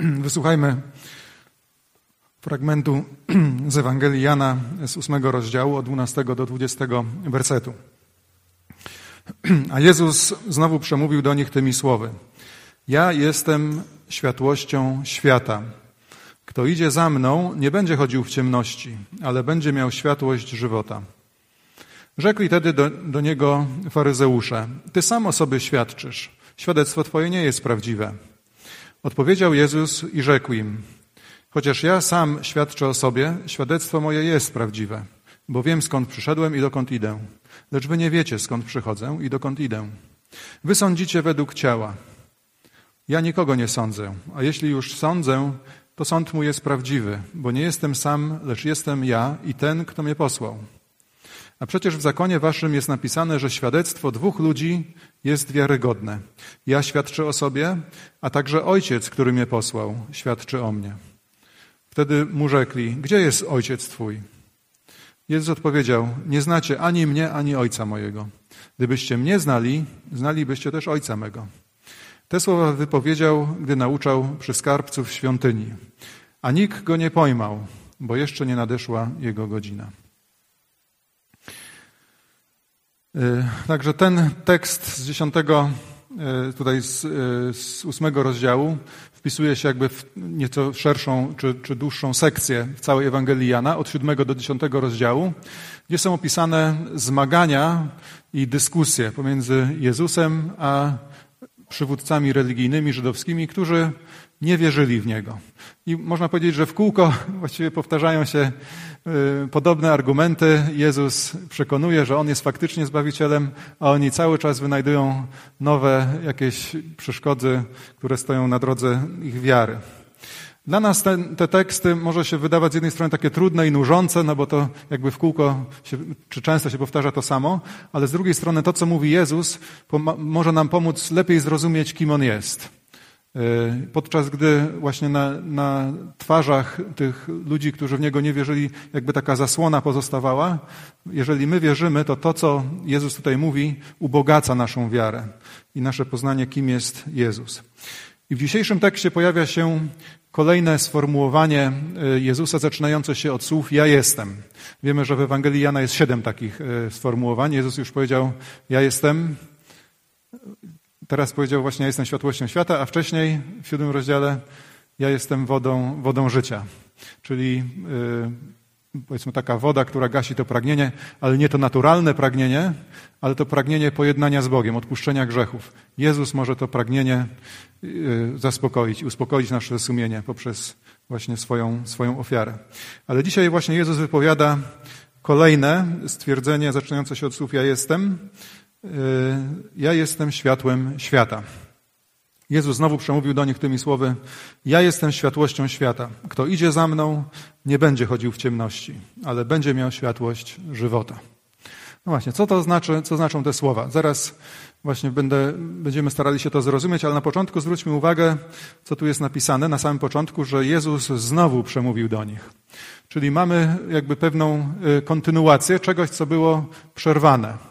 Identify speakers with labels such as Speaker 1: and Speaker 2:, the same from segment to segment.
Speaker 1: Wysłuchajmy fragmentu z Ewangelii Jana z ósmego rozdziału od 12 do 20 wersetu. A Jezus znowu przemówił do nich tymi słowy. Ja jestem światłością świata. Kto idzie za mną, nie będzie chodził w ciemności, ale będzie miał światłość żywota. Rzekli tedy do, do niego faryzeusze: Ty sam o sobie świadczysz. Świadectwo Twoje nie jest prawdziwe. Odpowiedział Jezus i rzekł im: Chociaż ja sam świadczę o sobie, świadectwo moje jest prawdziwe, bo wiem skąd przyszedłem i dokąd idę. Lecz wy nie wiecie skąd przychodzę i dokąd idę. Wy sądzicie według ciała. Ja nikogo nie sądzę, a jeśli już sądzę, to sąd mój jest prawdziwy, bo nie jestem sam, lecz jestem ja i ten, kto mnie posłał. A przecież w zakonie waszym jest napisane, że świadectwo dwóch ludzi jest wiarygodne. Ja świadczę o sobie, a także ojciec, który mnie posłał, świadczy o mnie. Wtedy mu rzekli: Gdzie jest ojciec twój? Jezus odpowiedział: Nie znacie ani mnie, ani ojca mojego. Gdybyście mnie znali, znalibyście też ojca mego. Te słowa wypowiedział, gdy nauczał przy skarbcu w świątyni. A nikt go nie pojmał, bo jeszcze nie nadeszła jego godzina. Y, także ten tekst z dziesiątego, y, tutaj z, y, z ósmego rozdziału wpisuje się jakby w nieco szerszą czy, czy dłuższą sekcję w całej Ewangelii Jana, od siódmego do dziesiątego rozdziału, gdzie są opisane zmagania i dyskusje pomiędzy Jezusem a przywódcami religijnymi żydowskimi, którzy nie wierzyli w Niego. I można powiedzieć, że w kółko właściwie powtarzają się y, podobne argumenty. Jezus przekonuje, że On jest faktycznie Zbawicielem, a oni cały czas wynajdują nowe jakieś przeszkody, które stoją na drodze ich wiary. Dla nas te, te, teksty może się wydawać z jednej strony takie trudne i nużące, no bo to jakby w kółko, się, czy często się powtarza to samo, ale z drugiej strony to, co mówi Jezus, może nam pomóc lepiej zrozumieć, kim On jest. E, podczas gdy właśnie na, na, twarzach tych ludzi, którzy w Niego nie wierzyli, jakby taka zasłona pozostawała, jeżeli my wierzymy, to to, co Jezus tutaj mówi, ubogaca naszą wiarę i nasze poznanie, kim jest Jezus. I w dzisiejszym tekście pojawia się kolejne sformułowanie e, Jezusa zaczynające się od słów Ja jestem. Wiemy, że w Ewangelii Jana jest siedem takich e, sformułowań. Jezus już powiedział Ja jestem, Teraz powiedział właśnie, ja jestem światłością świata, a wcześniej w siódmym rozdziale ja jestem wodą, wodą życia. Czyli yy, powiedzmy taka woda, która gasi to pragnienie, ale nie to naturalne pragnienie, ale to pragnienie pojednania z Bogiem, odpuszczenia grzechów. Jezus może to pragnienie yy, zaspokoić, uspokoić nasze sumienie poprzez właśnie swoją, swoją ofiarę. Ale dzisiaj właśnie Jezus wypowiada kolejne stwierdzenie zaczynające się od słów ja jestem, Y, ja jestem światłem świata. Jezus znowu przemówił do nich tymi słowy: Ja jestem światłością świata. Kto idzie za mną, nie będzie chodził w ciemności, ale będzie miał światłość żywota. No właśnie, co to znaczy, co znaczą te słowa? Zaraz właśnie będę, będziemy starali się to zrozumieć, ale na początku zwróćmy uwagę, co tu jest napisane na samym początku, że Jezus znowu przemówił do nich. Czyli mamy jakby pewną y, kontynuację czegoś, co było przerwane.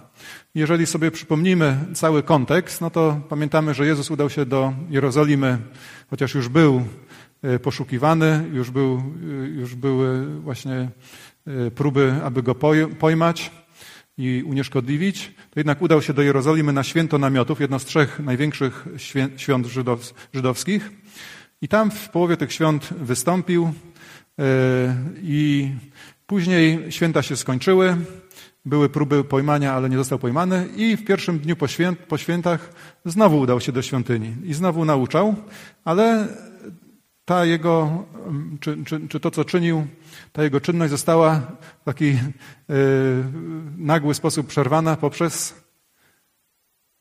Speaker 1: Jeżeli sobie przypomnimy cały kontekst, no to pamiętamy, że Jezus udał się do Jerozolimy, chociaż już był e, poszukiwany, już, był, e, już były właśnie e, próby, aby go pojmać i unieszkodliwić, to jednak udał się do Jerozolimy na święto namiotów, jedno z trzech największych świąt żydowskich. I tam w połowie tych świąt wystąpił i później święta się skończyły. Były próby pojmania, ale nie został pojmany i w pierwszym dniu po, święt, po świętach znowu udał się do świątyni i znowu nauczał, ale ta jego, czy, czy, czy to, co czynił, ta jego czynność została w taki yy, nagły sposób przerwana poprzez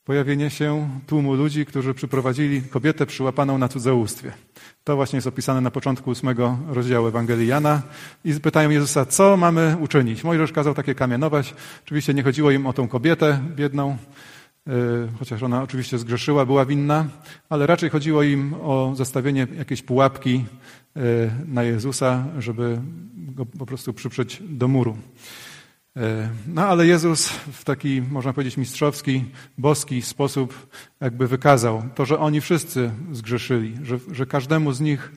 Speaker 1: pojawienie się tłumu ludzi, którzy przyprowadzili kobietę przyłapaną na cudzołóstwie. To właśnie jest opisane na początku ósmego rozdziału Ewangelii Jana. I pytają Jezusa, co mamy uczynić? Mojżesz kazał takie kamienować. Oczywiście nie chodziło im o tą kobietę biedną, e, chociaż ona oczywiście zgrzeszyła, była winna, ale raczej chodziło im o zastawienie jakiejś pułapki e, na Jezusa, żeby go po prostu przyprzeć do muru. No ale Jezus w taki, można powiedzieć, mistrzowski, boski sposób jakby wykazał to, że oni wszyscy zgrzeszyli, że, że każdemu z nich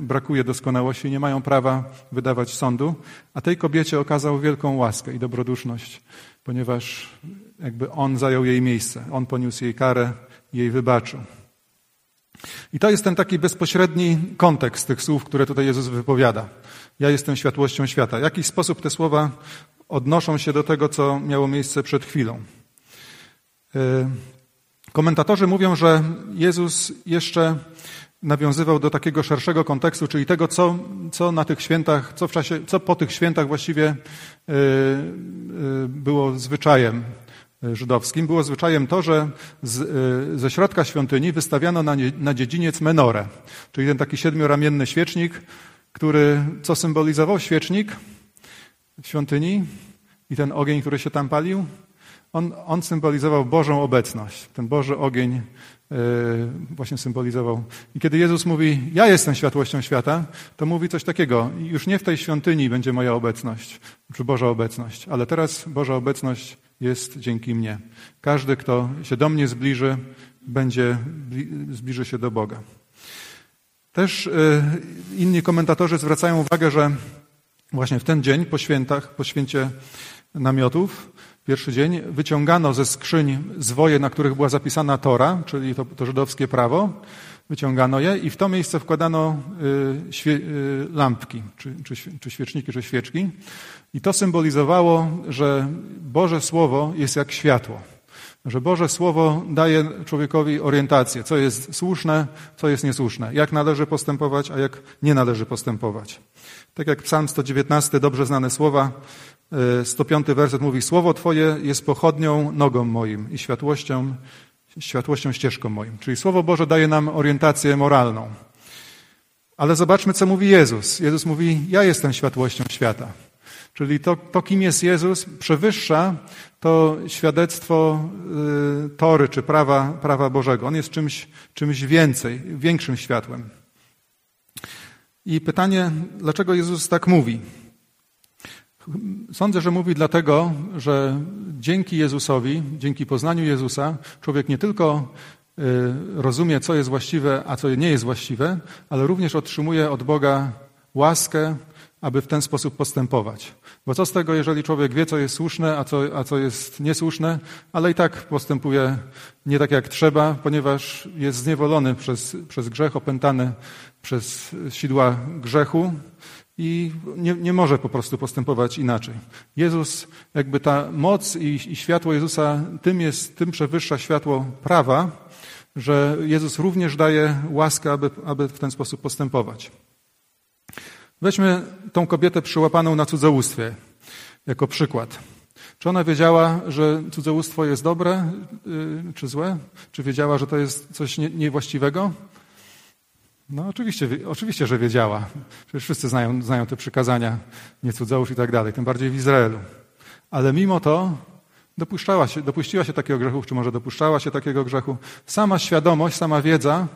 Speaker 1: brakuje doskonałości, nie mają prawa wydawać sądu, a tej kobiecie okazał wielką łaskę i dobroduszność, ponieważ jakby on zajął jej miejsce, on poniósł jej karę, jej wybaczył. I to jest ten taki bezpośredni kontekst tych słów, które tutaj Jezus wypowiada. Ja jestem światłością świata. W jakiś sposób te słowa odnoszą się do tego, co miało miejsce przed chwilą. E, komentatorzy mówią, że Jezus jeszcze nawiązywał do takiego szerszego kontekstu, czyli tego, co, co na tych świętach, co, w czasie, co po tych świętach właściwie e, e, było zwyczajem żydowskim. Było zwyczajem to, że z, ze środka świątyni wystawiano na, na dziedziniec menorę, czyli ten taki siedmioramienny świecznik, który co symbolizował? Świecznik świątyni i ten ogień, który się tam palił, on, on symbolizował Bożą obecność. Ten Boży ogień yy, właśnie symbolizował. I kiedy Jezus mówi, ja jestem światłością świata, to mówi coś takiego, już nie w tej świątyni będzie moja obecność, czy Boża obecność, ale teraz Boża obecność jest dzięki mnie. Każdy, kto się do mnie zbliży, będzie, zbliży się do Boga. Też yy, inni komentatorzy zwracają uwagę, że właśnie w ten dzień po świętach, po święcie namiotów, pierwszy dzień, wyciągano ze skrzyń zwoje, na których była zapisana Tora, czyli to, to żydowskie prawo, wyciągano je i w to miejsce wkładano y, y, lampki, czy, czy, czy świeczniki, czy świeczki. I to symbolizowało, że Boże Słowo jest jak światło. Że Boże Słowo daje człowiekowi orientację, co jest słuszne, co jest niesłuszne, jak należy postępować, a jak nie należy postępować. Tak jak Psalm 119, dobrze znane słowa, 105 e, werset mówi: Słowo Twoje jest pochodnią nogą moim i światłością, światłością ścieżką moim. Czyli Słowo Boże daje nam orientację moralną. Ale zobaczmy, co mówi Jezus. Jezus mówi: Ja jestem światłością świata. Czyli to, to kim jest Jezus, przewyższa to świadectwo y, Tory czy prawa, prawa Bożego. On jest czymś, czymś więcej, większym światłem. I pytanie, dlaczego Jezus tak mówi? Sądzę, że mówi dlatego, że dzięki Jezusowi, dzięki poznaniu Jezusa, człowiek nie tylko y, rozumie, co jest właściwe, a co nie jest właściwe, ale również otrzymuje od Boga łaskę, aby w ten sposób postępować. Bo co z tego, jeżeli człowiek wie, co jest słuszne, a co, a co jest niesłuszne, ale i tak postępuje nie tak jak trzeba, ponieważ jest zniewolony przez, przez grzech, opętany przez sidła grzechu i nie, nie może po prostu postępować inaczej. Jezus, jakby ta moc i, i światło Jezusa, tym, jest, tym przewyższa światło prawa, że Jezus również daje łaskę, aby, aby w ten sposób postępować. Weźmy tą kobietę przyłapaną na cudzołóstwie jako przykład. Czy ona wiedziała, że cudzołóstwo jest dobre y, czy złe? Czy wiedziała, że to jest coś niewłaściwego? No oczywiście, oczywiście, że wiedziała. Przecież wszyscy znają, znają te przykazania, nie cudzołóż i tak dalej, tym bardziej w Izraelu. Ale mimo to dopuszczała się, dopuściła się takiego grzechu, czy może dopuszczała się takiego grzechu. Sama świadomość, sama wiedza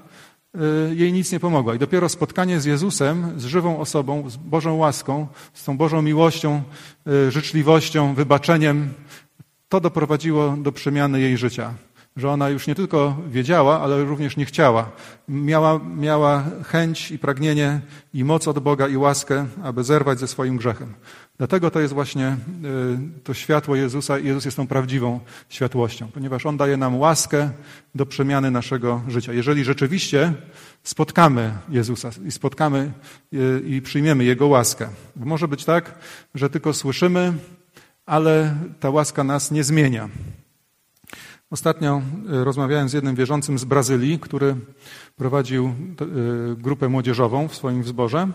Speaker 1: jej nic nie pomogła. I dopiero spotkanie z Jezusem, z żywą osobą, z Bożą łaską, z tą Bożą miłością, y, życzliwością, wybaczeniem, to doprowadziło do przemiany jej życia. Że ona już nie tylko wiedziała, ale również nie chciała. Miała, miała chęć i pragnienie i moc od Boga i łaskę, aby zerwać ze swoim grzechem. Dlatego to jest właśnie y, to światło Jezusa Jezus jest tą prawdziwą światłością, ponieważ On daje nam łaskę do przemiany naszego życia. Jeżeli rzeczywiście spotkamy Jezusa i spotkamy y, i przyjmiemy Jego łaskę. Bo może być tak, że tylko słyszymy, ale ta łaska nas nie zmienia. Ostatnio y, rozmawiałem z jednym wierzącym z Brazylii, który prowadził grupę młodzieżową w swoim wzborze.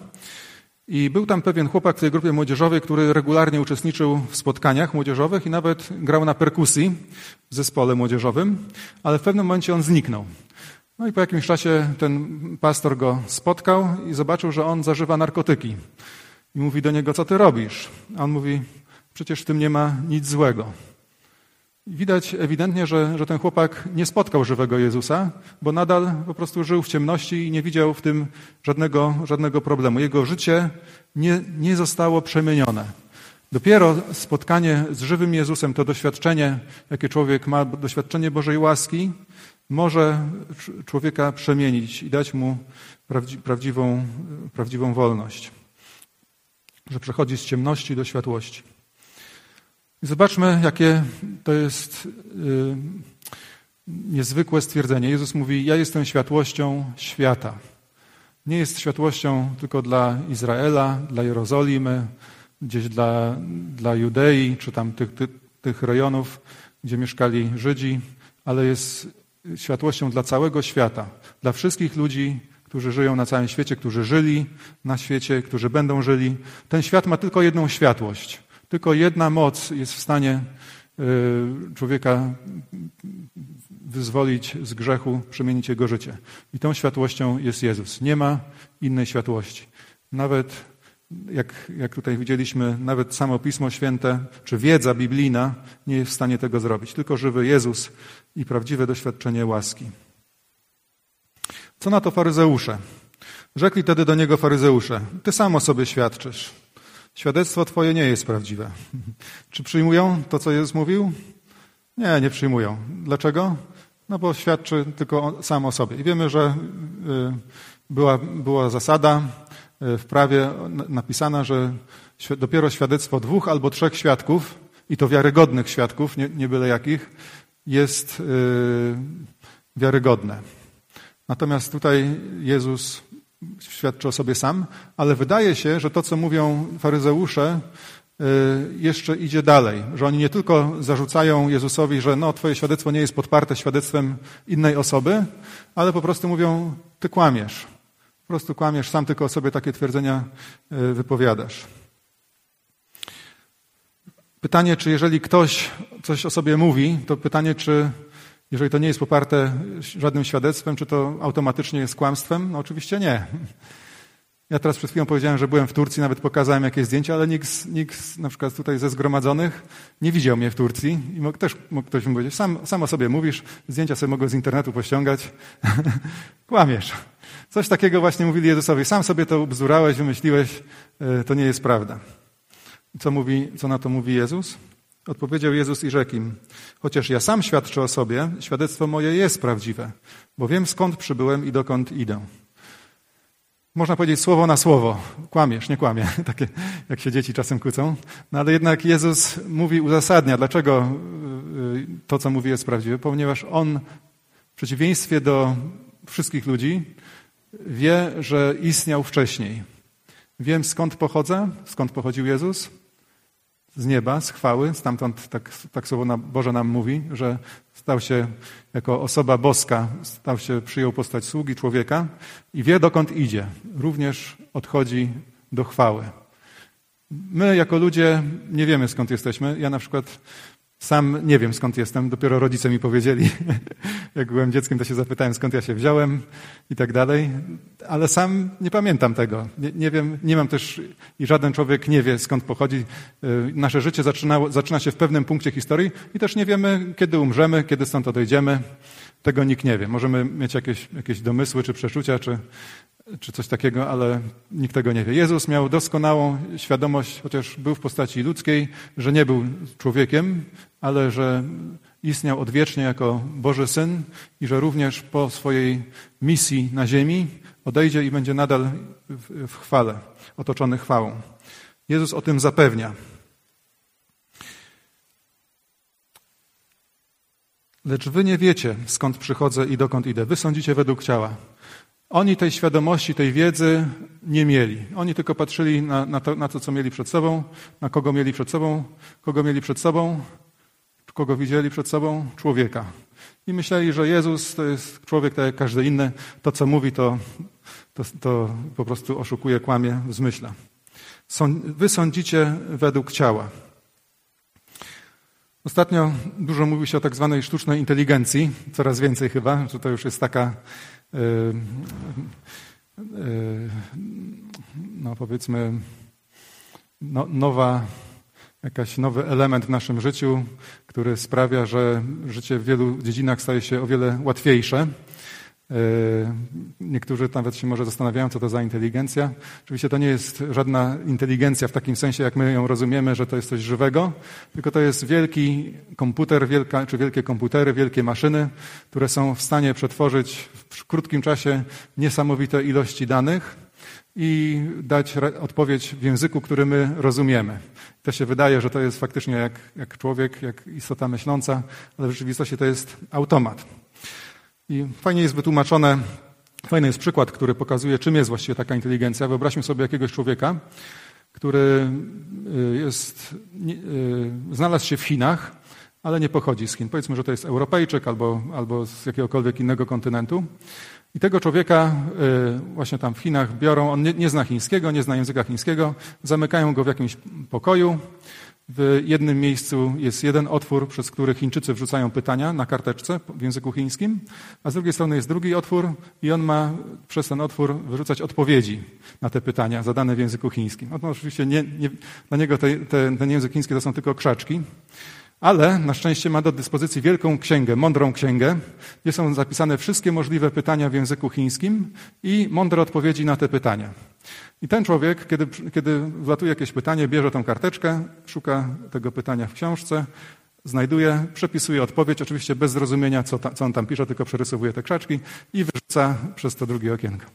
Speaker 1: I był tam pewien chłopak w tej grupie młodzieżowej, który regularnie uczestniczył w spotkaniach młodzieżowych i nawet grał na perkusji w zespole młodzieżowym, ale w pewnym momencie on zniknął. No i po jakimś czasie ten pastor go spotkał i zobaczył, że on zażywa narkotyki. I mówi do niego, co ty robisz? A on mówi, przecież w tym nie ma nic złego. Widać ewidentnie, że, że ten chłopak nie spotkał żywego Jezusa, bo nadal po prostu żył w ciemności i nie widział w tym żadnego, żadnego problemu. Jego życie nie, nie zostało przemienione. Dopiero spotkanie z żywym Jezusem, to doświadczenie, jakie człowiek ma, doświadczenie Bożej łaski, może człowieka przemienić i dać mu prawdziwą, prawdziwą wolność. Że przechodzi z ciemności do światłości. I zobaczmy, jakie to jest yy, niezwykłe stwierdzenie. Jezus mówi: Ja jestem światłością świata. Nie jest światłością tylko dla Izraela, dla Jerozolimy, gdzieś dla, dla Judei, czy tam tych, tych, tych rejonów, gdzie mieszkali Żydzi, ale jest światłością dla całego świata, dla wszystkich ludzi, którzy żyją na całym świecie, którzy żyli na świecie, którzy będą żyli. Ten świat ma tylko jedną światłość. Tylko jedna moc jest w stanie y, człowieka wyzwolić z grzechu, przemienić jego życie. I tą światłością jest Jezus. Nie ma innej światłości. Nawet, jak, jak tutaj widzieliśmy, nawet samo Pismo Święte, czy wiedza biblijna nie jest w stanie tego zrobić. Tylko żywy Jezus i prawdziwe doświadczenie łaski. Co na to faryzeusze? Rzekli wtedy do niego faryzeusze, ty sam o sobie świadczysz. Świadectwo twoje nie jest prawdziwe. Czy przyjmują to, co Jezus mówił? Nie, nie przyjmują. Dlaczego? No bo świadczy tylko sam o sobie. I wiemy, że y, była, była zasada y, w prawie napisana, że dopiero świadectwo dwóch albo trzech świadków, i to wiarygodnych świadków, nie, nie byle jakich, jest y, wiarygodne. Natomiast tutaj Jezus świadczy o sobie sam, ale wydaje się, że to, co mówią faryzeusze, y, jeszcze idzie dalej, że oni nie tylko zarzucają Jezusowi, że no, twoje świadectwo nie jest podparte świadectwem innej osoby, ale po prostu mówią, ty kłamiesz. Po prostu kłamiesz, sam tylko o sobie takie twierdzenia y, wypowiadasz. Pytanie, czy jeżeli ktoś coś o sobie mówi, to pytanie, czy jeżeli to nie jest poparte żadnym świadectwem, czy to automatycznie jest kłamstwem? No oczywiście nie. Ja teraz przed chwilą powiedziałem, że byłem w Turcji, nawet pokazałem jakieś zdjęcia, ale nikt, nikt na przykład tutaj ze zgromadzonych nie widział mnie w Turcji. I mógł, też mógł ktoś mi powiedzieć, sam, sam o sobie mówisz, zdjęcia sobie mogę z internetu pościągać. Kłamiesz. Coś takiego właśnie mówili Jezusowi. Sam sobie to bzdurałeś, wymyśliłeś, e, to nie jest prawda. Co, mówi, co na to mówi Jezus? Odpowiedział Jezus i rzekł im, chociaż ja sam świadczę o sobie, świadectwo moje jest prawdziwe, bo wiem skąd przybyłem i dokąd idę. Można powiedzieć słowo na słowo. Kłamiesz, nie kłamie. Takie, jak się dzieci czasem kłócą. No ale jednak Jezus mówi, uzasadnia, dlaczego y, to, co mówi, jest prawdziwe. Ponieważ On, w przeciwieństwie do wszystkich ludzi, wie, że istniał wcześniej. Wiem, skąd pochodzę, skąd pochodził Jezus, z nieba, z chwały. Stamtąd tak, tak Słowo Boże nam mówi, że stał się jako osoba boska, stał się, przyjął postać sługi człowieka i wie dokąd idzie. Również odchodzi do chwały. My jako ludzie nie wiemy skąd jesteśmy. Ja na przykład sam nie wiem skąd jestem, dopiero rodzice mi powiedzieli. Jak byłem dzieckiem, to się zapytałem skąd ja się wziąłem i tak dalej, ale sam nie pamiętam tego. Nie, nie wiem, nie mam też i żaden człowiek nie wie skąd pochodzi. Y, nasze życie zaczyna, zaczyna się w pewnym punkcie historii i też nie wiemy kiedy umrzemy, kiedy stąd odejdziemy. Tego nikt nie wie. Możemy mieć jakieś, jakieś domysły czy przeczucia, czy, czy coś takiego, ale nikt tego nie wie. Jezus miał doskonałą świadomość, chociaż był w postaci ludzkiej, że nie był człowiekiem, ale że istniał odwiecznie jako Boży Syn i że również po swojej misji na ziemi odejdzie i będzie nadal w, chwale, otoczony chwałą. Jezus o tym zapewnia. Lecz wy nie wiecie, skąd przychodzę i dokąd idę. Wy sądzicie według ciała. Oni tej świadomości, tej wiedzy nie mieli. Oni tylko patrzyli na, na, to, na to, co mieli przed sobą, na kogo mieli przed sobą, kogo mieli przed sobą, kogo widzieli przed sobą? Człowieka. I myśleli, że Jezus to jest człowiek tak jak każdy inny. To, co mówi, to, to, to po prostu oszukuje, kłamie, zmyśla. Wy sądzicie według ciała. Ostatnio dużo mówi się o tak zwanej sztucznej inteligencji, coraz więcej chyba, że to już jest taka, yy, yy, no powiedzmy, no, nowa, jakiś nowy element w naszym życiu, który sprawia, że życie w wielu dziedzinach staje się o wiele łatwiejsze. Niektórzy nawet się może zastanawiają, co to za inteligencja. Oczywiście to nie jest żadna inteligencja w takim sensie, jak my ją rozumiemy, że to jest coś żywego, tylko to jest wielki komputer, wielka, czy wielkie komputery, wielkie maszyny, które są w stanie przetworzyć w krótkim czasie niesamowite ilości danych i dać odpowiedź w języku, który my rozumiemy. To się wydaje, że to jest faktycznie jak, jak człowiek, jak istota myśląca, ale w rzeczywistości to jest automat. I fajnie jest wytłumaczone, fajny jest przykład, który pokazuje, czym jest właściwie taka inteligencja. Wyobraźmy sobie jakiegoś człowieka, który y, jest, y, znalazł się w Chinach, ale nie pochodzi z Chin. Powiedzmy, że to jest Europejczyk albo, albo z jakiegokolwiek innego kontynentu. I tego człowieka y, właśnie tam w Chinach biorą, on nie, nie zna chińskiego, nie zna języka chińskiego, zamykają go w jakimś pokoju, w jednym miejscu jest jeden otwór, przez który Chińczycy wrzucają pytania na karteczce w języku chińskim, a z drugiej strony jest drugi otwór i on ma przez ten otwór wyrzucać odpowiedzi na te pytania zadane w języku chińskim. No oczywiście nie, nie, dla niego te, te, ten język chiński to są tylko krzaczki, ale na szczęście ma do dyspozycji wielką księgę, mądrą księgę, gdzie są zapisane wszystkie możliwe pytania w języku chińskim i mądre odpowiedzi na te pytania. I ten człowiek, kiedy, kiedy wlatuje jakieś pytanie, bierze tą karteczkę, szuka tego pytania w książce, znajduje, przepisuje odpowiedź, oczywiście bez zrozumienia, co, ta, co on tam pisze, tylko przerysowuje te krzaczki i wyrzuca przez to drugie okienko.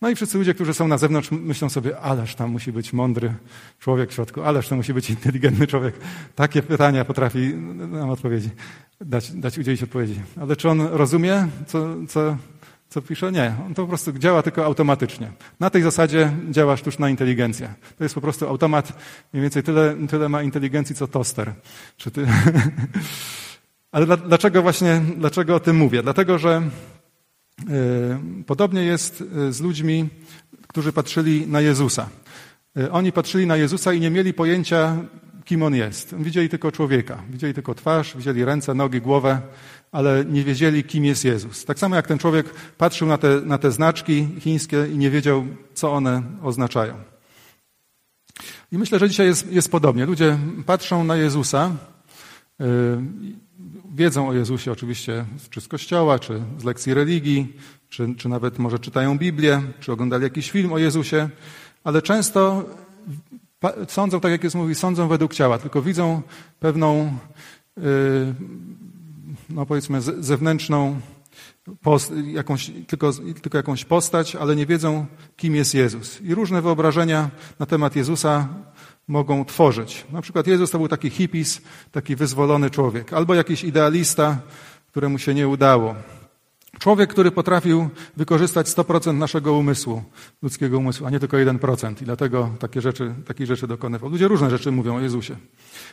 Speaker 1: No i wszyscy ludzie, którzy są na zewnątrz, myślą sobie, ależ tam musi być mądry człowiek w środku, ależ to musi być inteligentny człowiek. Takie pytania potrafi nam odpowiedzi, dać, dać udzielić odpowiedzi. Ale czy on rozumie, co, co co pisze? Nie. On to po prostu działa tylko automatycznie. Na tej zasadzie działa sztuczna inteligencja. To jest po prostu automat, mniej więcej tyle, tyle ma inteligencji, co toster. Czy ty... Ale dlaczego właśnie, dlaczego o tym mówię? Dlatego, że yy, podobnie jest e, z ludźmi, którzy patrzyli na Jezusa. Yy, oni patrzyli na Jezusa i nie mieli pojęcia, kim On jest. Widzieli tylko człowieka. Widzieli tylko twarz, widzieli ręce, nogi, głowę, ale nie wiedzieli, kim jest Jezus. Tak samo jak ten człowiek patrzył na te, na te znaczki chińskie i nie wiedział, co one oznaczają. I myślę, że dzisiaj jest, jest podobnie. Ludzie patrzą na Jezusa, yy, wiedzą o Jezusie oczywiście czy z kościoła, czy z lekcji religii, czy, czy nawet może czytają Biblię, czy oglądali jakiś film o Jezusie, ale często sądzą, tak jak jest mówi, sądzą według ciała, tylko widzą pewną yy, no powiedzmy, zewnętrzną, post, jakąś, tylko, tylko jakąś postać, ale nie wiedzą, kim jest Jezus. I różne wyobrażenia na temat Jezusa mogą tworzyć. Na przykład Jezus to był taki hipis, taki wyzwolony człowiek, albo jakiś idealista, któremu się nie udało. Człowiek, który potrafił wykorzystać 100% naszego umysłu, ludzkiego umysłu, a nie tylko 1%. I dlatego takie rzeczy, takich rzeczy dokonywał. Ludzie różne rzeczy mówią o Jezusie.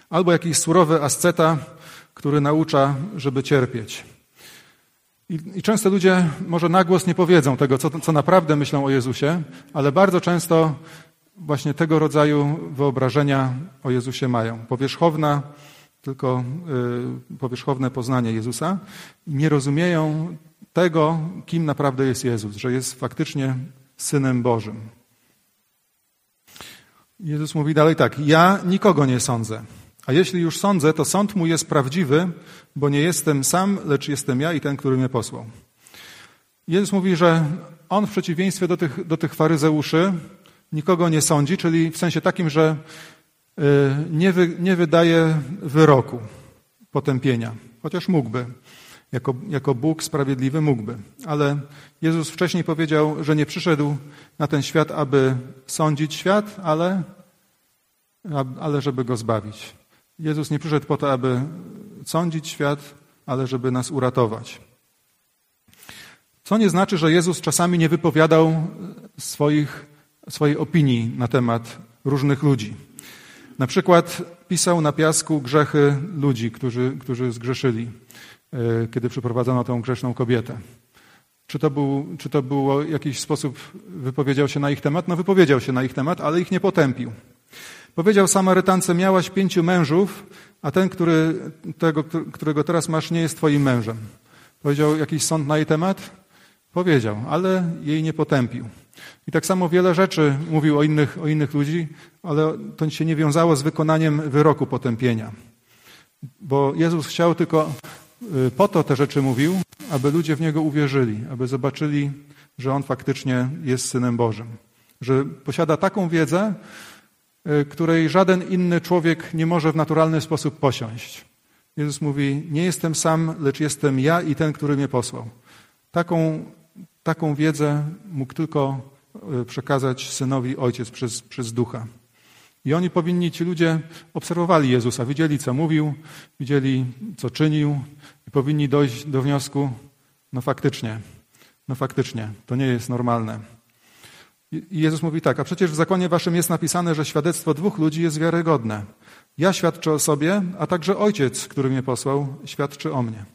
Speaker 1: Albo jakiś surowy asceta, który naucza, żeby cierpieć. I, I, często ludzie może na głos nie powiedzą tego, co, co naprawdę myślą o Jezusie, ale bardzo często właśnie tego rodzaju wyobrażenia o Jezusie mają. Powierzchowna, tylko y, powierzchowne poznanie Jezusa. Nie rozumieją tego, kim naprawdę jest Jezus, że jest faktycznie Synem Bożym. Jezus mówi dalej tak: Ja nikogo nie sądzę. A jeśli już sądzę, to sąd mój jest prawdziwy, bo nie jestem sam, lecz jestem ja i ten, który mnie posłał. Jezus mówi, że on w przeciwieństwie do tych, do tych faryzeuszy nikogo nie sądzi, czyli w sensie takim, że y, nie, wy, nie wydaje wyroku potępienia, chociaż mógłby. Jako, jako Bóg sprawiedliwy mógłby. Ale Jezus wcześniej powiedział, że nie przyszedł na ten świat, aby sądzić świat, ale, ale żeby go zbawić. Jezus nie przyszedł po to, aby sądzić świat, ale żeby nas uratować. Co nie znaczy, że Jezus czasami nie wypowiadał swoich, swojej opinii na temat różnych ludzi. Na przykład pisał na piasku grzechy ludzi, którzy, którzy zgrzeszyli, kiedy przyprowadzono tą grzeszną kobietę. Czy to, był, czy to było w jakiś sposób wypowiedział się na ich temat? No wypowiedział się na ich temat, ale ich nie potępił. Powiedział Samarytance, miałaś pięciu mężów, a ten, który, tego, którego teraz masz, nie jest twoim mężem. Powiedział jakiś sąd na jej temat? Powiedział, ale jej nie potępił. I tak samo wiele rzeczy mówił o innych, o innych ludzi, ale to się nie wiązało z wykonaniem wyroku potępienia. Bo Jezus chciał tylko y, po to te rzeczy mówił, aby ludzie w Niego uwierzyli, aby zobaczyli, że On faktycznie jest Synem Bożym. Że posiada taką wiedzę, y, której żaden inny człowiek nie może w naturalny sposób posiąść. Jezus mówi: Nie jestem sam, lecz jestem ja i ten, który mnie posłał. Taką, taką wiedzę mógł tylko y, przekazać synowi ojciec przez, przez ducha. I oni powinni, ci ludzie, obserwowali Jezusa, widzieli, co mówił, widzieli, co czynił, i powinni dojść do wniosku: no faktycznie, no faktycznie, to nie jest normalne. I Jezus mówi tak, a przecież w zakonie waszym jest napisane, że świadectwo dwóch ludzi jest wiarygodne. Ja świadczę o sobie, a także ojciec, który mnie posłał, świadczy o mnie.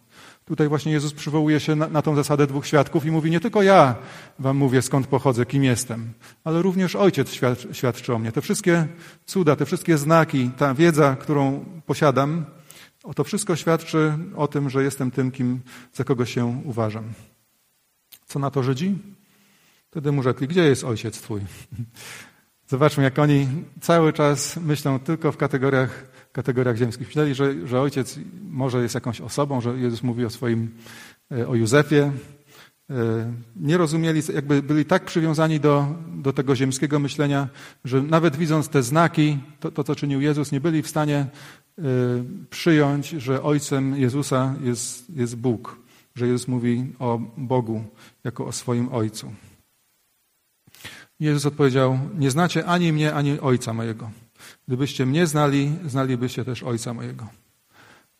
Speaker 1: Tutaj właśnie Jezus przywołuje się na, na tą zasadę dwóch świadków i mówi: Nie tylko ja wam mówię, skąd pochodzę, kim jestem, ale również ojciec świadczy, o mnie. Te wszystkie cuda, te wszystkie znaki, ta wiedza, którą posiadam, to wszystko świadczy o tym, że jestem tym, kim, za kogo się uważam. Co na to Żydzi? Wtedy mu rzekli: Gdzie jest ojciec twój? Zobaczmy, jak oni cały czas myślą tylko w kategoriach, kategoriach ziemskich. Myśleli, że, że ojciec może jest jakąś osobą, że Jezus mówi o swoim, e, o Józefie. E, nie rozumieli, jakby byli tak przywiązani do, do tego ziemskiego myślenia, że nawet widząc te znaki, to, to co czynił Jezus, nie byli w stanie e, przyjąć, że ojcem Jezusa jest, jest Bóg, że Jezus mówi o Bogu jako o swoim ojcu. Jezus odpowiedział: Nie znacie ani mnie, ani ojca mojego. Gdybyście mnie znali, znalibyście też ojca mojego.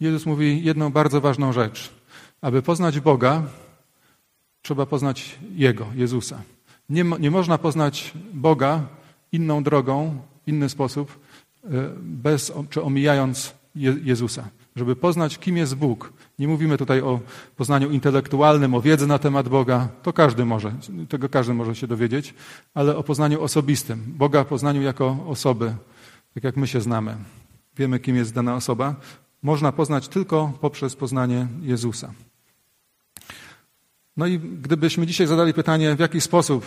Speaker 1: Jezus mówi jedną bardzo ważną rzecz. Aby poznać Boga, trzeba poznać Jego, Jezusa. Nie, nie można poznać Boga inną drogą, inny sposób, e, bez czy omijając Jezusa. Żeby poznać, kim jest Bóg, nie mówimy tutaj o poznaniu intelektualnym, o wiedzy na temat Boga. To każdy może, tego każdy może się dowiedzieć, ale o poznaniu osobistym. Boga poznaniu jako osoby, tak jak my się znamy. Wiemy, kim jest dana osoba. Można poznać tylko poprzez poznanie Jezusa. No i gdybyśmy dzisiaj zadali pytanie, w jaki sposób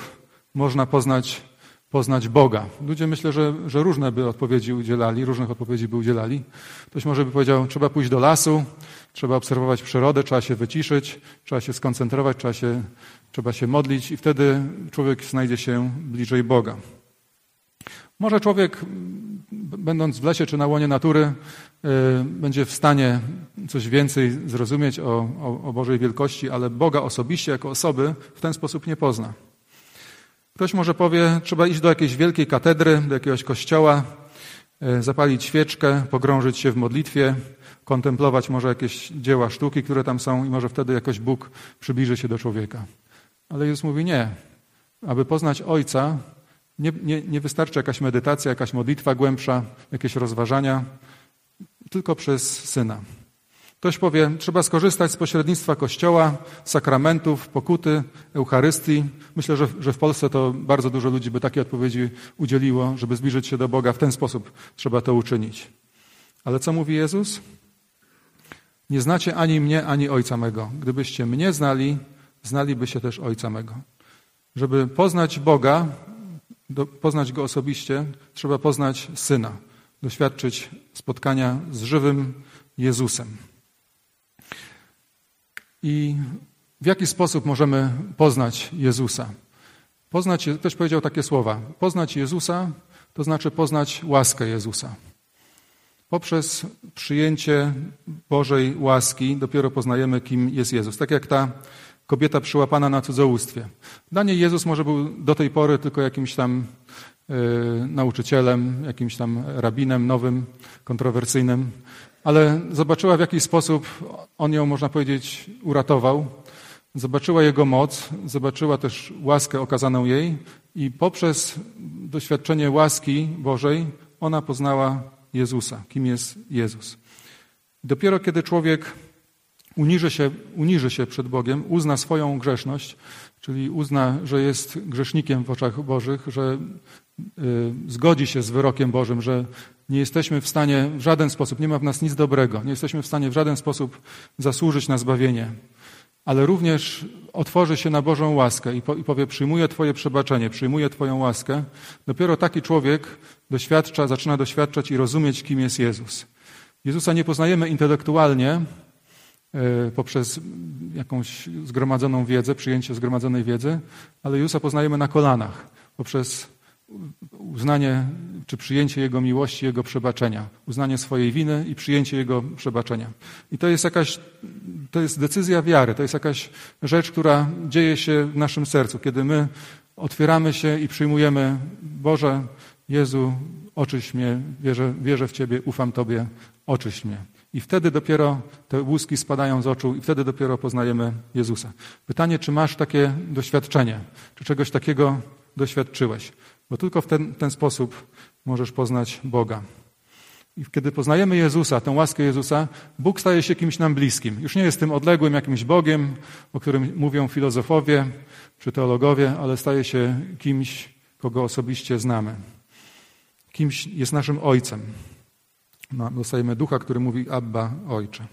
Speaker 1: można poznać, poznać Boga. Ludzie myślę, że, że różne by odpowiedzi udzielali, różnych odpowiedzi by udzielali. Ktoś może by powiedział, trzeba pójść do lasu, Trzeba obserwować przyrodę, trzeba się wyciszyć, trzeba się skoncentrować, trzeba się, trzeba się modlić i wtedy człowiek znajdzie się bliżej Boga. Może człowiek, będąc w lesie czy na łonie natury, yy, będzie w stanie coś więcej zrozumieć o, o, o Bożej wielkości, ale Boga osobiście, jako osoby, w ten sposób nie pozna. Ktoś może powie, trzeba iść do jakiejś wielkiej katedry, do jakiegoś kościoła, yy, zapalić świeczkę, pogrążyć się w modlitwie, kontemplować może jakieś dzieła sztuki, które tam są i może wtedy jakoś Bóg przybliży się do człowieka. Ale Jezus mówi nie. Aby poznać Ojca, nie, nie, nie wystarczy jakaś medytacja, jakaś modlitwa głębsza, jakieś rozważania, tylko przez Syna. Ktoś powie, trzeba skorzystać z pośrednictwa Kościoła, sakramentów, pokuty, Eucharystii. Myślę, że, że w Polsce to bardzo dużo ludzi by takie odpowiedzi udzieliło, żeby zbliżyć się do Boga. W ten sposób trzeba to uczynić. Ale co mówi Jezus? Nie znacie ani mnie, ani Ojca mego. Gdybyście mnie znali, znalibyście też Ojca mego. Żeby poznać Boga, do, poznać Go osobiście, trzeba poznać Syna, doświadczyć spotkania z żywym Jezusem. I w jaki sposób możemy poznać Jezusa? Poznać, ktoś powiedział takie słowa. Poznać Jezusa to znaczy poznać łaskę Jezusa. Poprzez przyjęcie Bożej łaski dopiero poznajemy, kim jest Jezus. Tak jak ta kobieta przyłapana na cudzołóstwie. Dla niej Jezus może był do tej pory tylko jakimś tam y, nauczycielem, jakimś tam rabinem nowym, kontrowersyjnym, ale zobaczyła w jaki sposób on ją, można powiedzieć, uratował. Zobaczyła jego moc, zobaczyła też łaskę okazaną jej i poprzez doświadczenie łaski Bożej ona poznała Jezusa, kim jest Jezus. Dopiero kiedy człowiek uniży się, uniży się przed Bogiem, uzna swoją grzeszność, czyli uzna, że jest grzesznikiem w oczach Bożych, że y, zgodzi się z wyrokiem Bożym, że nie jesteśmy w stanie w żaden sposób, nie ma w nas nic dobrego, nie jesteśmy w stanie w żaden sposób zasłużyć na zbawienie, ale również otworzy się na Bożą łaskę i, powie: Przyjmuję Twoje przebaczenie, przyjmuję Twoją łaskę. Dopiero taki człowiek doświadcza, zaczyna doświadczać i rozumieć, kim jest Jezus. Jezusa nie poznajemy intelektualnie, poprzez jakąś zgromadzoną wiedzę, przyjęcie zgromadzonej wiedzy, ale Jezusa poznajemy na kolanach, poprzez uznanie czy przyjęcie Jego miłości, Jego przebaczenia, uznanie swojej winy i przyjęcie Jego przebaczenia. I to jest jakaś, to jest decyzja wiary, to jest jakaś rzecz, która dzieje się w naszym sercu, kiedy my otwieramy się i przyjmujemy, Boże, Jezu, oczyś mnie, wierzę, wierzę w Ciebie, ufam Tobie, oczyś mnie. I wtedy dopiero te łuski spadają z oczu i wtedy dopiero poznajemy Jezusa. Pytanie, czy masz takie doświadczenie? Czy czegoś takiego doświadczyłeś? Bo tylko w ten, ten sposób możesz poznać Boga. I kiedy poznajemy Jezusa, tę łaskę Jezusa, Bóg staje się kimś nam bliskim. Już nie jest tym odległym jakimś Bogiem, o którym mówią filozofowie czy teologowie, ale staje się kimś, kogo osobiście znamy. Kimś jest naszym Ojcem. Dostajemy ducha, który mówi Abba, Ojcze.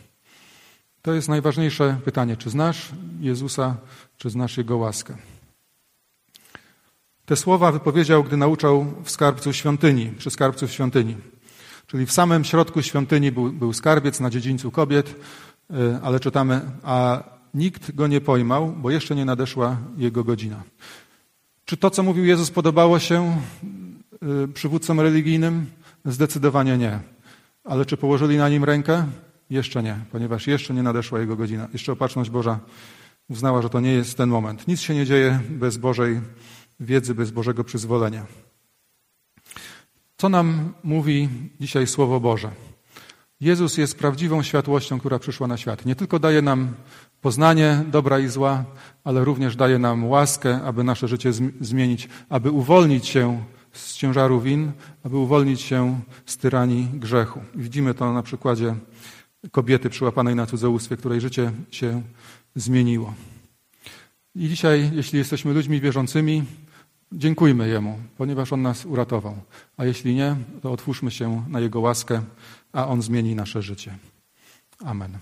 Speaker 1: To jest najważniejsze pytanie. Czy znasz Jezusa, czy znasz Jego łaskę? Te słowa wypowiedział, gdy nauczał w skarbcu świątyni, przy skarbcu świątyni. Czyli w samym środku świątyni był, był skarbiec na dziedzińcu kobiet, e, ale czytamy, a nikt go nie pojmał, bo jeszcze nie nadeszła jego godzina. Czy to, co mówił Jezus, podobało się e, przywódcom religijnym? Zdecydowanie nie. Ale czy położyli na nim rękę? Jeszcze nie, ponieważ jeszcze nie nadeszła jego godzina. Jeszcze opatrzność Boża uznała, że to nie jest ten moment. Nic się nie dzieje bez Bożej wiedzy, bez Bożego przyzwolenia. Co nam mówi dzisiaj Słowo Boże? Jezus jest prawdziwą światłością, która przyszła na świat. Nie tylko daje nam poznanie dobra i zła, ale również daje nam łaskę, aby nasze życie zmienić, aby uwolnić się z ciężaru win, aby uwolnić się z tyranii grzechu. Widzimy to na przykładzie kobiety przyłapanej na cudzołóstwie, której życie się zmieniło. I dzisiaj, jeśli jesteśmy ludźmi wierzącymi, Dziękujmy Jemu, ponieważ On nas uratował. A jeśli nie, to otwórzmy się na Jego łaskę, a On zmieni nasze życie. Amen.